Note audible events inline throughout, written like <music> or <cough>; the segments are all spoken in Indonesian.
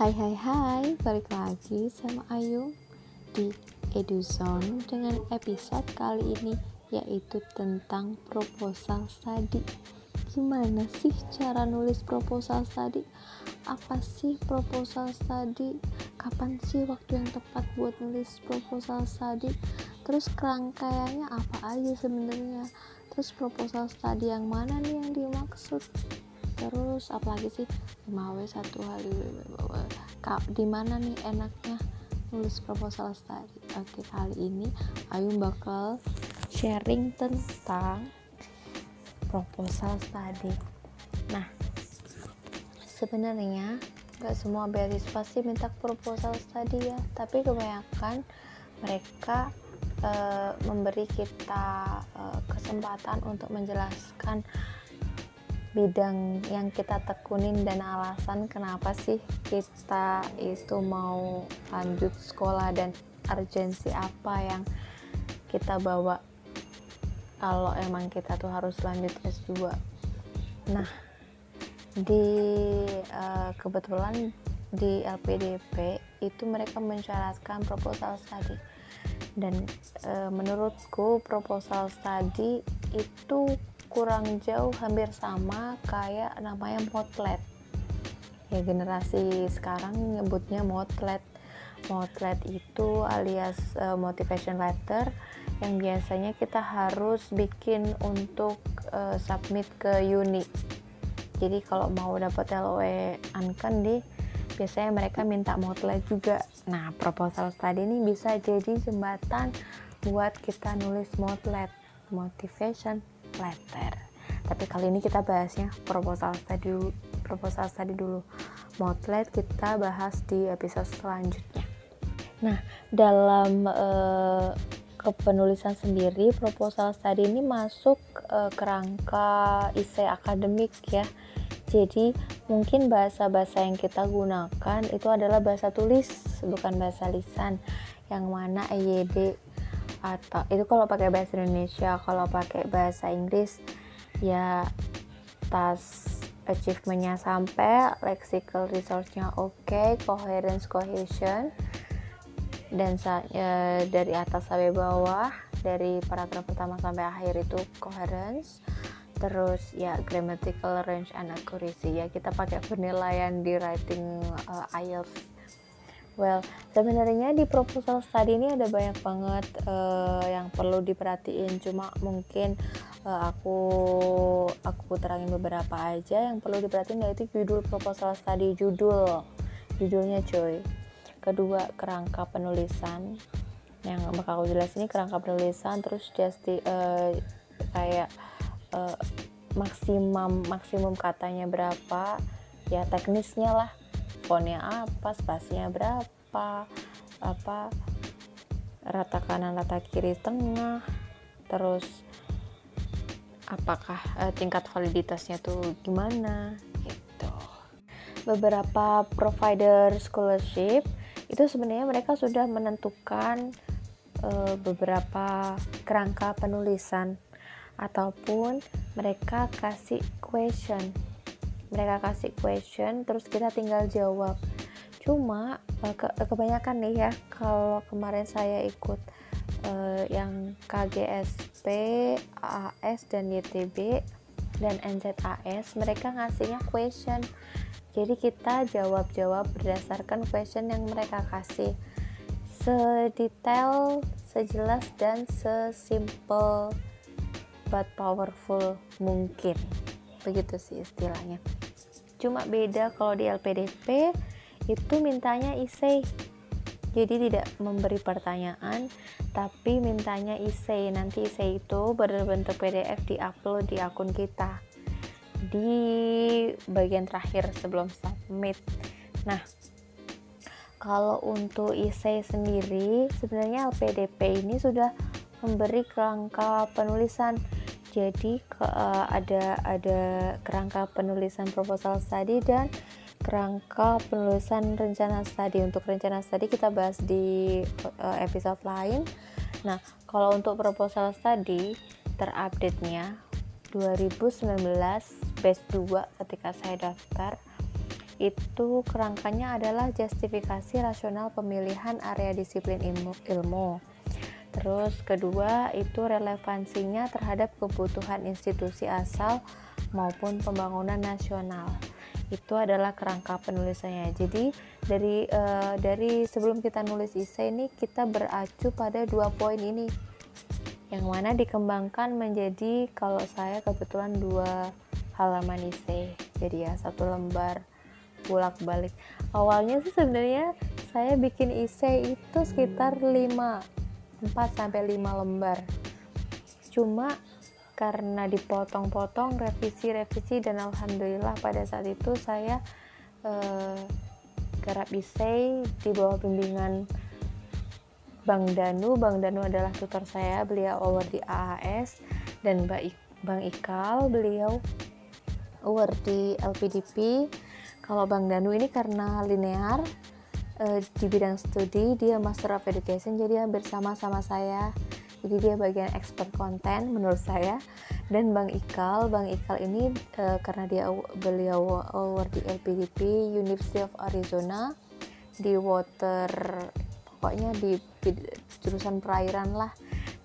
Hai hai hai, balik lagi sama Ayu di Eduzone dengan episode kali ini yaitu tentang proposal study. Gimana sih cara nulis proposal study? Apa sih proposal study? Kapan sih waktu yang tepat buat nulis proposal study? Terus kerangkaiannya apa aja sebenarnya? Terus proposal study yang mana nih yang dimaksud? Terus apalagi sih 5W 1 hari di mana nih enaknya nulis proposal study oke kali ini Ayu bakal sharing tentang proposal study nah sebenarnya gak semua beasiswa sih minta proposal study ya tapi kebanyakan mereka e, memberi kita e, kesempatan untuk menjelaskan bidang yang kita tekunin dan alasan kenapa sih kita itu mau lanjut sekolah dan urgensi apa yang kita bawa kalau emang kita tuh harus lanjut S2 nah di uh, kebetulan di LPDP itu mereka mensyaratkan proposal study. Dan uh, menurutku proposal study itu kurang jauh hampir sama kayak namanya motlet. Ya generasi sekarang nyebutnya motlet. Motlet itu alias uh, motivation letter yang biasanya kita harus bikin untuk uh, submit ke uni. Jadi kalau mau dapat LOE Uncandi biasanya mereka minta motlet juga. Nah proposal study ini bisa jadi jembatan buat kita nulis motlet. Motivation letter. Tapi kali ini kita bahasnya proposal study proposal study dulu. Motlet kita bahas di episode selanjutnya. Nah dalam uh, kepenulisan sendiri proposal study ini masuk uh, kerangka isi akademik ya. Jadi mungkin bahasa-bahasa yang kita gunakan itu adalah bahasa tulis bukan bahasa lisan. Yang mana EYD atau itu kalau pakai bahasa Indonesia kalau pakai bahasa Inggris ya tas achievementnya sampai lexical resource-nya oke okay, coherence cohesion dan ya, dari atas sampai bawah dari paragraf pertama sampai akhir itu coherence terus ya grammatical range and accuracy. Ya kita pakai penilaian di writing uh, IELTS Well, sebenarnya di proposal study ini ada banyak banget uh, yang perlu diperhatiin. Cuma mungkin uh, aku aku terangin beberapa aja yang perlu diperhatiin yaitu judul proposal study judul judulnya cuy. Kedua kerangka penulisan yang bakal aku jelas ini kerangka penulisan terus just uh, kayak uh, maksimum maksimum katanya berapa ya teknisnya lah fontnya apa spasinya berapa apa rata kanan rata kiri tengah terus apakah uh, tingkat validitasnya tuh gimana gitu. Beberapa provider scholarship itu sebenarnya mereka sudah menentukan uh, beberapa kerangka penulisan ataupun mereka kasih question mereka kasih question terus kita tinggal jawab. Cuma eh, ke kebanyakan nih ya kalau kemarin saya ikut uh, yang KGSP, AS dan YTB dan NZAS mereka ngasihnya question. Jadi kita jawab-jawab berdasarkan question yang mereka kasih. Sedetail, sejelas dan sesimpel but powerful mungkin. Begitu sih istilahnya cuma beda kalau di LPDP itu mintanya isi jadi tidak memberi pertanyaan tapi mintanya isi nanti isi itu berbentuk PDF di upload di akun kita. Di bagian terakhir sebelum submit. Nah kalau untuk isi sendiri sebenarnya LPDP ini sudah memberi kerangka penulisan jadi uh, ada ada kerangka penulisan proposal study dan kerangka penulisan rencana studi untuk rencana studi kita bahas di uh, episode lain. Nah kalau untuk proposal study terupdate nya 2019 batch 2 ketika saya daftar itu kerangkanya adalah justifikasi rasional pemilihan area disiplin ilmu, ilmu. Terus kedua itu relevansinya terhadap kebutuhan institusi asal maupun pembangunan nasional. Itu adalah kerangka penulisannya. Jadi dari uh, dari sebelum kita nulis isai ini kita beracu pada dua poin ini. Yang mana dikembangkan menjadi kalau saya kebetulan dua halaman isai. Jadi ya satu lembar bolak-balik awalnya sih sebenarnya saya bikin isei itu sekitar 5 4 sampai 5 lembar. Cuma karena dipotong-potong revisi-revisi dan alhamdulillah pada saat itu saya eh, isei di bawah bimbingan Bang Danu. Bang Danu adalah tutor saya beliau award di AAS dan Bang Ikal beliau award di LPDP kalau Bang Danu ini karena linear uh, di bidang studi, dia Master of Education, jadi hampir sama-sama saya. Jadi dia bagian expert konten menurut saya. Dan Bang Ikal, Bang Ikal ini uh, karena dia beliau award di LPDP University of Arizona di water pokoknya di jurusan perairan lah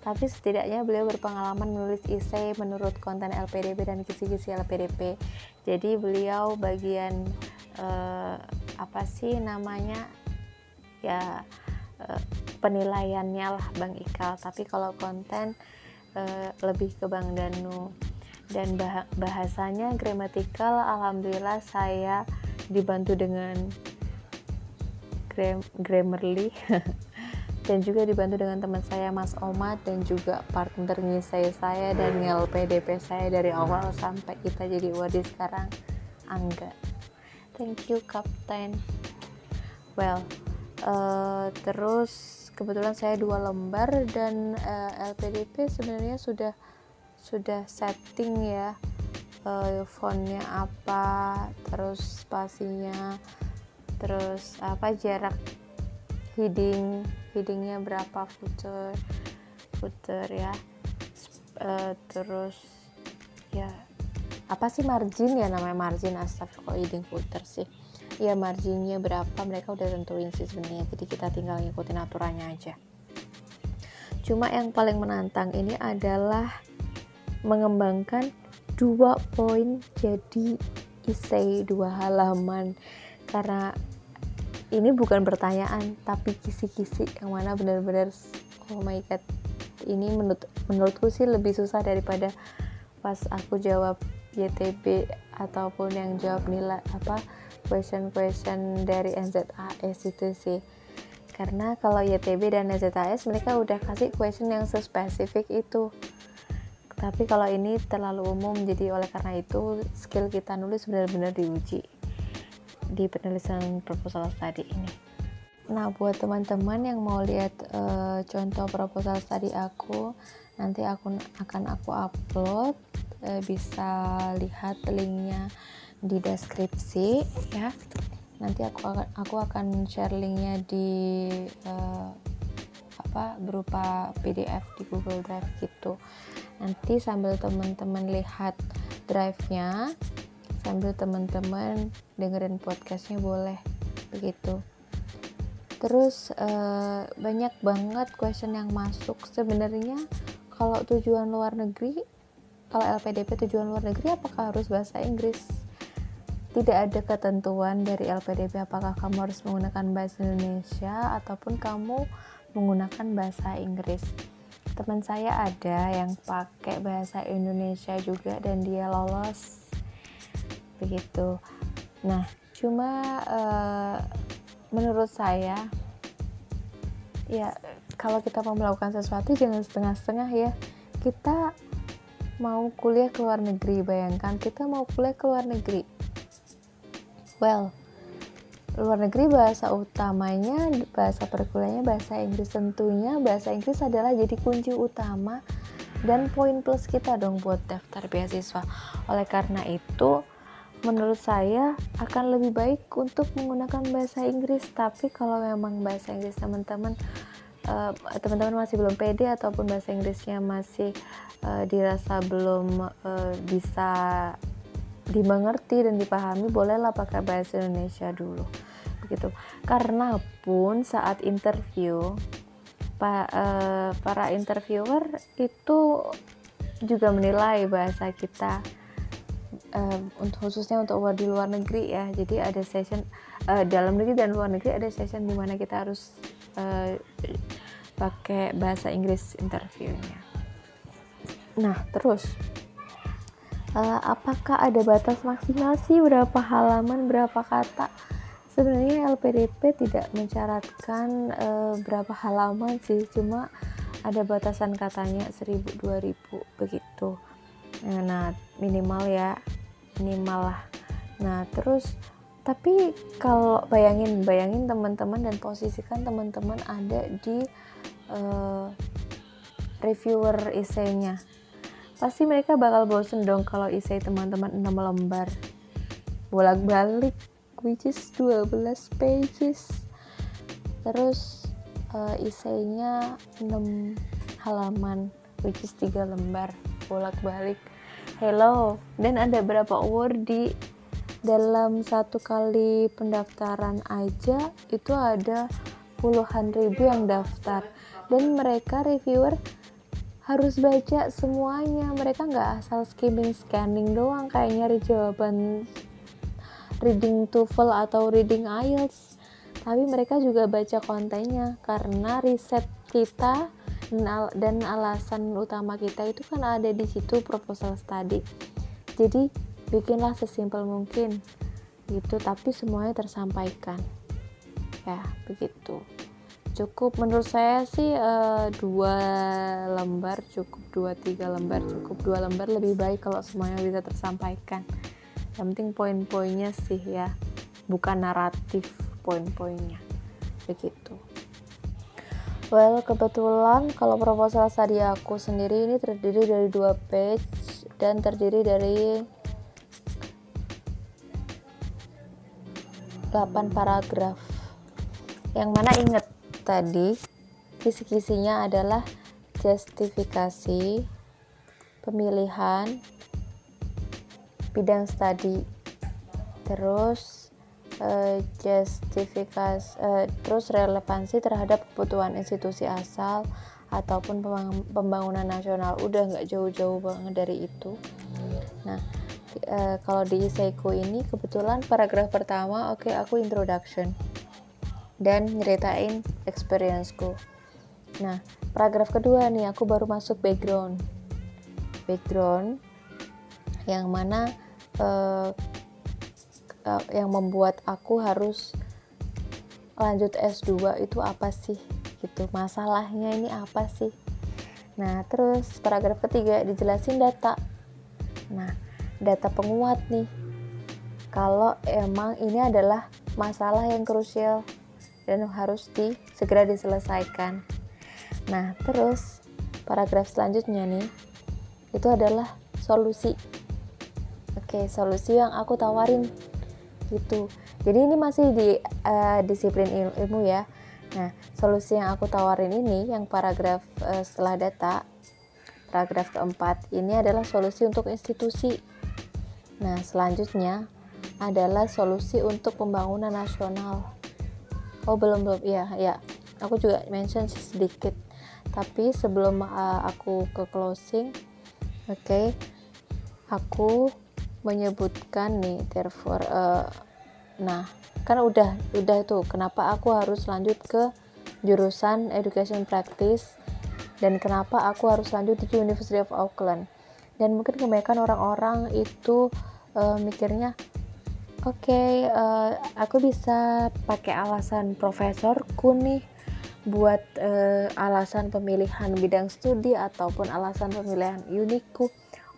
tapi setidaknya beliau berpengalaman menulis isei menurut konten LPDP dan kisi-kisi LPDP jadi beliau bagian uh, apa sih namanya ya uh, penilaiannya lah Bang Ikal. Tapi kalau konten uh, lebih ke Bang Danu. Dan bah bahasanya gramatikal alhamdulillah saya dibantu dengan gram Grammarly. <laughs> Dan juga dibantu dengan teman saya Mas Omat dan juga partner ngisai saya dan ngel PDP saya dari awal sampai kita jadi wadi sekarang. Angga. Thank you Kapten. Well uh, terus kebetulan saya dua lembar dan uh, eh, LPDP sebenarnya sudah sudah setting ya. Uh, fontnya apa terus spasinya terus apa jarak heading headingnya berapa footer footer ya. Uh, terus ya apa sih margin ya namanya margin astagfirullah heading footer sih ya marginnya berapa mereka udah tentuin sih sebenarnya. Jadi kita tinggal ngikutin aturannya aja. Cuma yang paling menantang ini adalah mengembangkan dua poin jadi isei dua halaman. Karena ini bukan pertanyaan tapi kisi-kisi yang mana benar-benar oh my god ini menurut menurutku sih lebih susah daripada pas aku jawab YTB ataupun yang jawab nilai apa question-question dari NZAS itu sih. Karena kalau YTB dan NZAS mereka udah kasih question yang spesifik itu. Tapi kalau ini terlalu umum jadi oleh karena itu skill kita nulis benar-benar diuji di penulisan proposal tadi ini. Nah, buat teman-teman yang mau lihat uh, contoh proposal tadi aku, nanti aku akan aku upload, uh, bisa lihat linknya di deskripsi ya. Nanti aku akan aku akan share linknya di uh, apa berupa PDF di Google Drive gitu. Nanti sambil teman-teman lihat drive-nya, sambil teman-teman dengerin podcastnya boleh begitu terus uh, banyak banget question yang masuk sebenarnya kalau tujuan luar negeri kalau LPDP tujuan luar negeri apakah harus bahasa Inggris tidak ada ketentuan dari LPDP apakah kamu harus menggunakan bahasa Indonesia ataupun kamu menggunakan bahasa Inggris. Teman saya ada yang pakai bahasa Indonesia juga dan dia lolos. Begitu. Nah cuma uh, menurut saya ya kalau kita mau melakukan sesuatu jangan setengah-setengah ya. Kita mau kuliah ke luar negeri bayangkan kita mau kuliah ke luar negeri well. Luar negeri bahasa utamanya bahasa perkuliahannya bahasa Inggris tentunya. Bahasa Inggris adalah jadi kunci utama dan poin plus kita dong buat daftar beasiswa. Oleh karena itu menurut saya akan lebih baik untuk menggunakan bahasa Inggris. Tapi kalau memang bahasa Inggris teman-teman uh, teman-teman masih belum pede ataupun bahasa Inggrisnya masih uh, dirasa belum uh, bisa dimengerti dan dipahami bolehlah pakai bahasa Indonesia dulu. Begitu. Karena pun saat interview pa, uh, para interviewer itu juga menilai bahasa kita uh, untuk khususnya untuk di luar negeri ya. Jadi ada session uh, dalam negeri dan luar negeri ada session di mana kita harus uh, pakai bahasa Inggris interviewnya. Nah terus uh, apakah ada batas maksimal sih? Berapa halaman berapa kata? Sebenarnya LPDP tidak mencaratkan uh, berapa halaman sih. Cuma ada batasan katanya 1000 2000 begitu. Nah minimal ya. Minimal lah. Nah terus tapi kalau bayangin bayangin teman-teman dan posisikan teman-teman ada di uh, reviewer isainya pasti mereka bakal bosen dong kalau isai teman-teman 6 lembar. Bolak-balik which is 12 pages. Terus uh, isainya 6 halaman which is 3 lembar. Bolak-balik. Hello. Dan ada berapa award di dalam satu kali pendaftaran aja itu ada puluhan ribu yang daftar. Dan mereka reviewer harus baca semuanya. Mereka nggak asal skimming scanning doang kayak nyari jawaban reading TOEFL atau reading IELTS. Tapi mereka juga baca kontennya karena riset kita dan alasan utama kita itu kan ada di situ proposal study. Jadi bikinlah sesimpel mungkin. Gitu tapi semuanya tersampaikan. Ya begitu cukup. Menurut saya sih uh, dua lembar cukup dua tiga lembar cukup. Dua lembar lebih baik kalau semuanya bisa tersampaikan. Yang penting poin-poinnya sih ya bukan naratif poin-poinnya. Begitu. Well kebetulan kalau proposal tadi aku sendiri ini terdiri dari dua page dan terdiri dari 8 paragraf. Yang mana inget tadi kisi-kisinya adalah justifikasi pemilihan bidang studi. Terus uh, justifikasi uh, terus relevansi terhadap kebutuhan institusi asal ataupun pembangunan nasional. Udah nggak jauh-jauh banget dari itu. Nah uh, kalau di Iseiko ini kebetulan paragraf pertama oke okay, aku introduction dan nyeritain experienceku. Nah paragraf kedua nih aku baru masuk background. Background yang mana uh, uh, yang membuat aku harus lanjut S2 itu apa sih? Gitu masalahnya ini apa sih? Nah terus paragraf ketiga dijelasin data. Nah data penguat nih. Kalau emang ini adalah masalah yang krusial dan harus di segera diselesaikan nah terus paragraf selanjutnya nih itu adalah solusi Oke, solusi yang aku tawarin gitu. Jadi ini masih di uh, disiplin il ilmu ya. Nah, solusi yang aku tawarin ini yang paragraf uh, setelah data paragraf keempat ini adalah solusi untuk institusi. Nah, selanjutnya adalah solusi untuk pembangunan nasional. Oh, belum belum ya, ya. Aku juga mention sedikit. Tapi sebelum uh, aku ke closing, oke. Okay, aku menyebutkan nih therefore uh, nah kan udah udah tuh kenapa aku harus lanjut ke jurusan education practice dan kenapa aku harus lanjut di University of Auckland dan mungkin kebanyakan orang-orang itu uh, mikirnya oke okay, uh, eh, aku bisa pakai alasan profesorku nih buat uh, alasan pemilihan bidang studi ataupun alasan pemilihan uniku.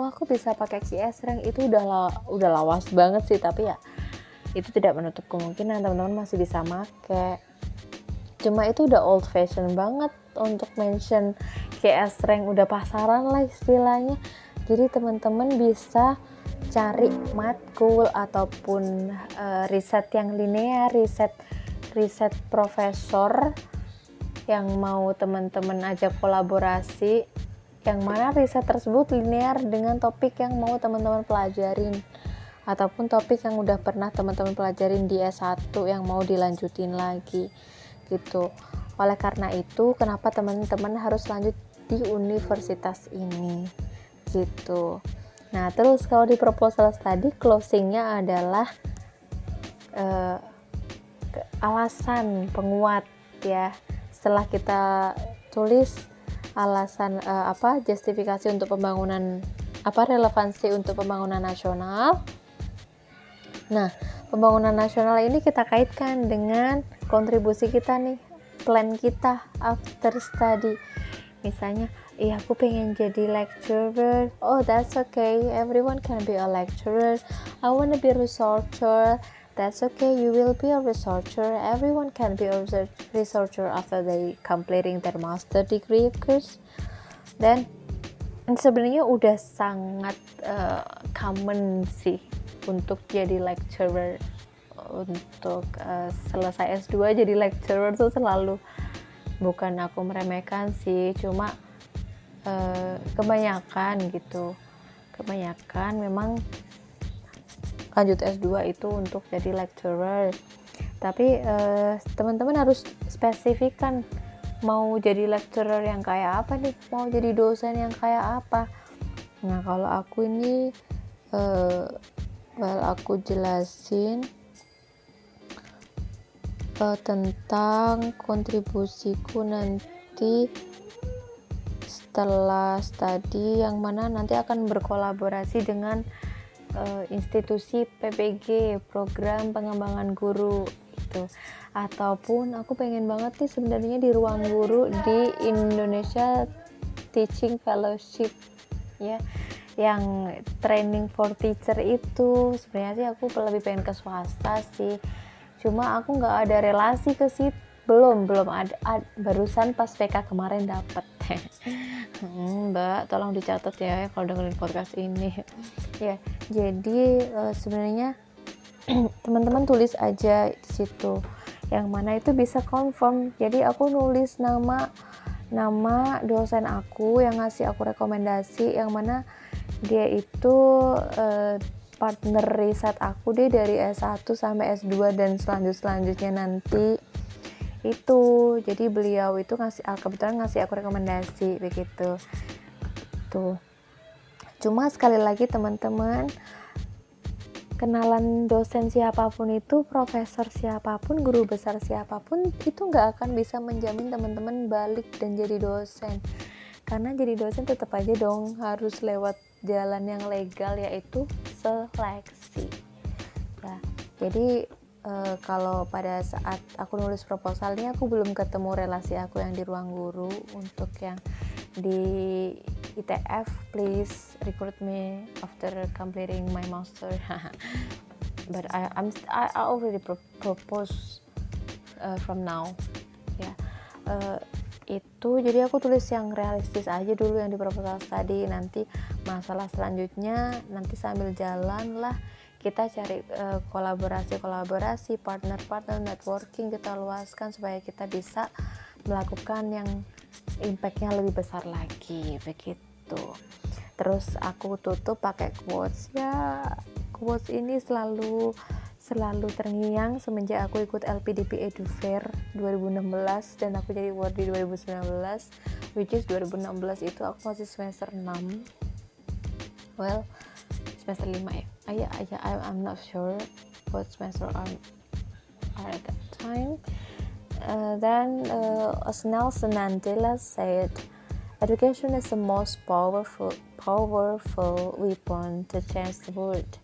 Oh aku bisa pakai CS rank. Itu udah la udah lawas banget sih tapi ya itu tidak menutup kemungkinan teman-teman masih bisa make. Cuma itu udah old fashion banget untuk mention CS rank. Udah pasaran lah istilahnya. Jadi teman-teman bisa cari matkul ataupun uh, riset yang linear riset riset profesor yang mau teman-teman ajak kolaborasi yang mana riset tersebut linear dengan topik yang mau teman-teman pelajarin ataupun topik yang udah pernah teman-teman pelajarin di S1 yang mau dilanjutin lagi gitu. Oleh karena itu kenapa teman-teman harus lanjut di universitas ini gitu nah terus kalau di proposal study closingnya adalah uh, alasan penguat ya. Setelah kita tulis alasan uh, apa justifikasi untuk pembangunan apa relevansi untuk pembangunan nasional. Nah pembangunan nasional ini kita kaitkan dengan kontribusi kita nih plan kita after study misalnya iya aku pengen jadi lecturer. Oh that's okay. Everyone can be a lecturer. I wanna be a researcher. That's okay. You will be a researcher. Everyone can be a researcher after they completing their master degree of course. Dan sebenarnya udah sangat uh, common sih untuk jadi lecturer untuk uh, selesai S2 jadi lecturer tuh selalu bukan aku meremehkan sih cuma uh, kebanyakan gitu. Kebanyakan memang lanjut S2 itu untuk jadi lecturer. Tapi uh, teman-teman harus spesifikkan mau jadi lecturer yang kayak apa nih mau jadi dosen yang kayak apa. Nah kalau aku ini uh, well aku jelasin uh, tentang kontribusiku nanti setelah studi yang mana nanti akan berkolaborasi dengan uh, institusi PPG program pengembangan guru itu ataupun aku pengen banget nih sebenarnya di ruang guru di Indonesia Teaching Fellowship ya. Yang training for teacher itu. Sebenarnya sih aku lebih pengen ke swasta sih cuma aku nggak ada relasi ke situ. Belum belum ada, ad, barusan pas PK kemarin dapet. <laughs> Hmm, mbak tolong dicatat ya kalau dengerin podcast ini. <laughs> Ya jadi uh, sebenarnya <clears throat> teman-teman tulis aja di situ. Yang mana itu bisa confirm. Jadi aku nulis nama nama dosen aku yang ngasih aku rekomendasi. Yang mana dia itu uh, partner riset aku deh dari S1 sampai S2 dan selanjut selanjutnya nanti. Itu. Jadi beliau itu ngasih ah, kebetulan ngasih aku rekomendasi begitu. Tuh. Cuma sekali lagi teman-teman kenalan dosen siapa pun itu profesor siapa pun guru besar siapa pun itu nggak akan bisa menjamin teman-teman balik dan jadi dosen. Karena jadi dosen tetap aja dong harus lewat jalan yang legal yaitu seleksi ya jadi uh, kalau pada saat aku nulis proposalnya aku belum ketemu relasi aku yang di ruang guru untuk yang di ITF please recruit me after completing my master <laughs> but I I'm I, already pro propose uh, from now ya yeah. uh, itu jadi aku tulis yang realistis aja dulu yang di proposal tadi nanti masalah selanjutnya nanti sambil jalan lah kita cari uh, kolaborasi-kolaborasi, partner-partner, networking kita luaskan supaya kita bisa melakukan yang impactnya lebih besar lagi begitu. Terus aku tutup pakai quotes ya quotes ini selalu selalu terngiang semenjak aku ikut LPDP Edu Fair 2016 dan aku jadi award di 2019 which is 2016 itu aku masih semester 6 well semester 5 ya. I, I, I I'm not sure what semester are at that time. Uh, then uh, Nelson Mandela said education is the most powerful powerful weapon to change the world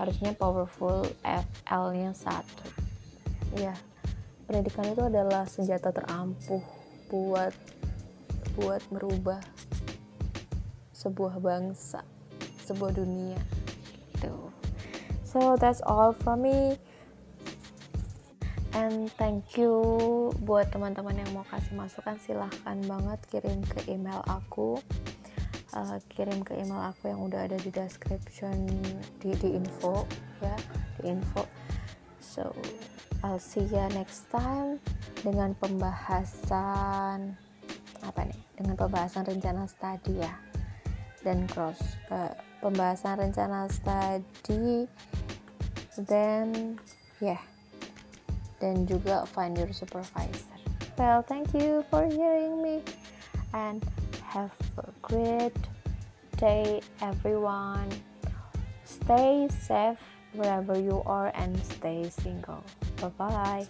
harusnya powerful FL nya satu. Ya pendidikan itu adalah senjata terampuh buat buat merubah sebuah bangsa sebuah dunia gitu. So that's all from me. And thank you buat teman-teman yang mau kasih masukan silahkan banget kirim ke email aku uh, kirim ke email aku yang udah ada di description di, di info ya di info. So I'll see ya next time dengan pembahasan apa nih? Dengan pembahasan rencana studi ya. Dan cross uh, pembahasan rencana studi then yeah. Dan juga find your supervisor. Well thank you for hearing me. And have a great day everyone. Stay safe wherever you are and stay single. Bye bye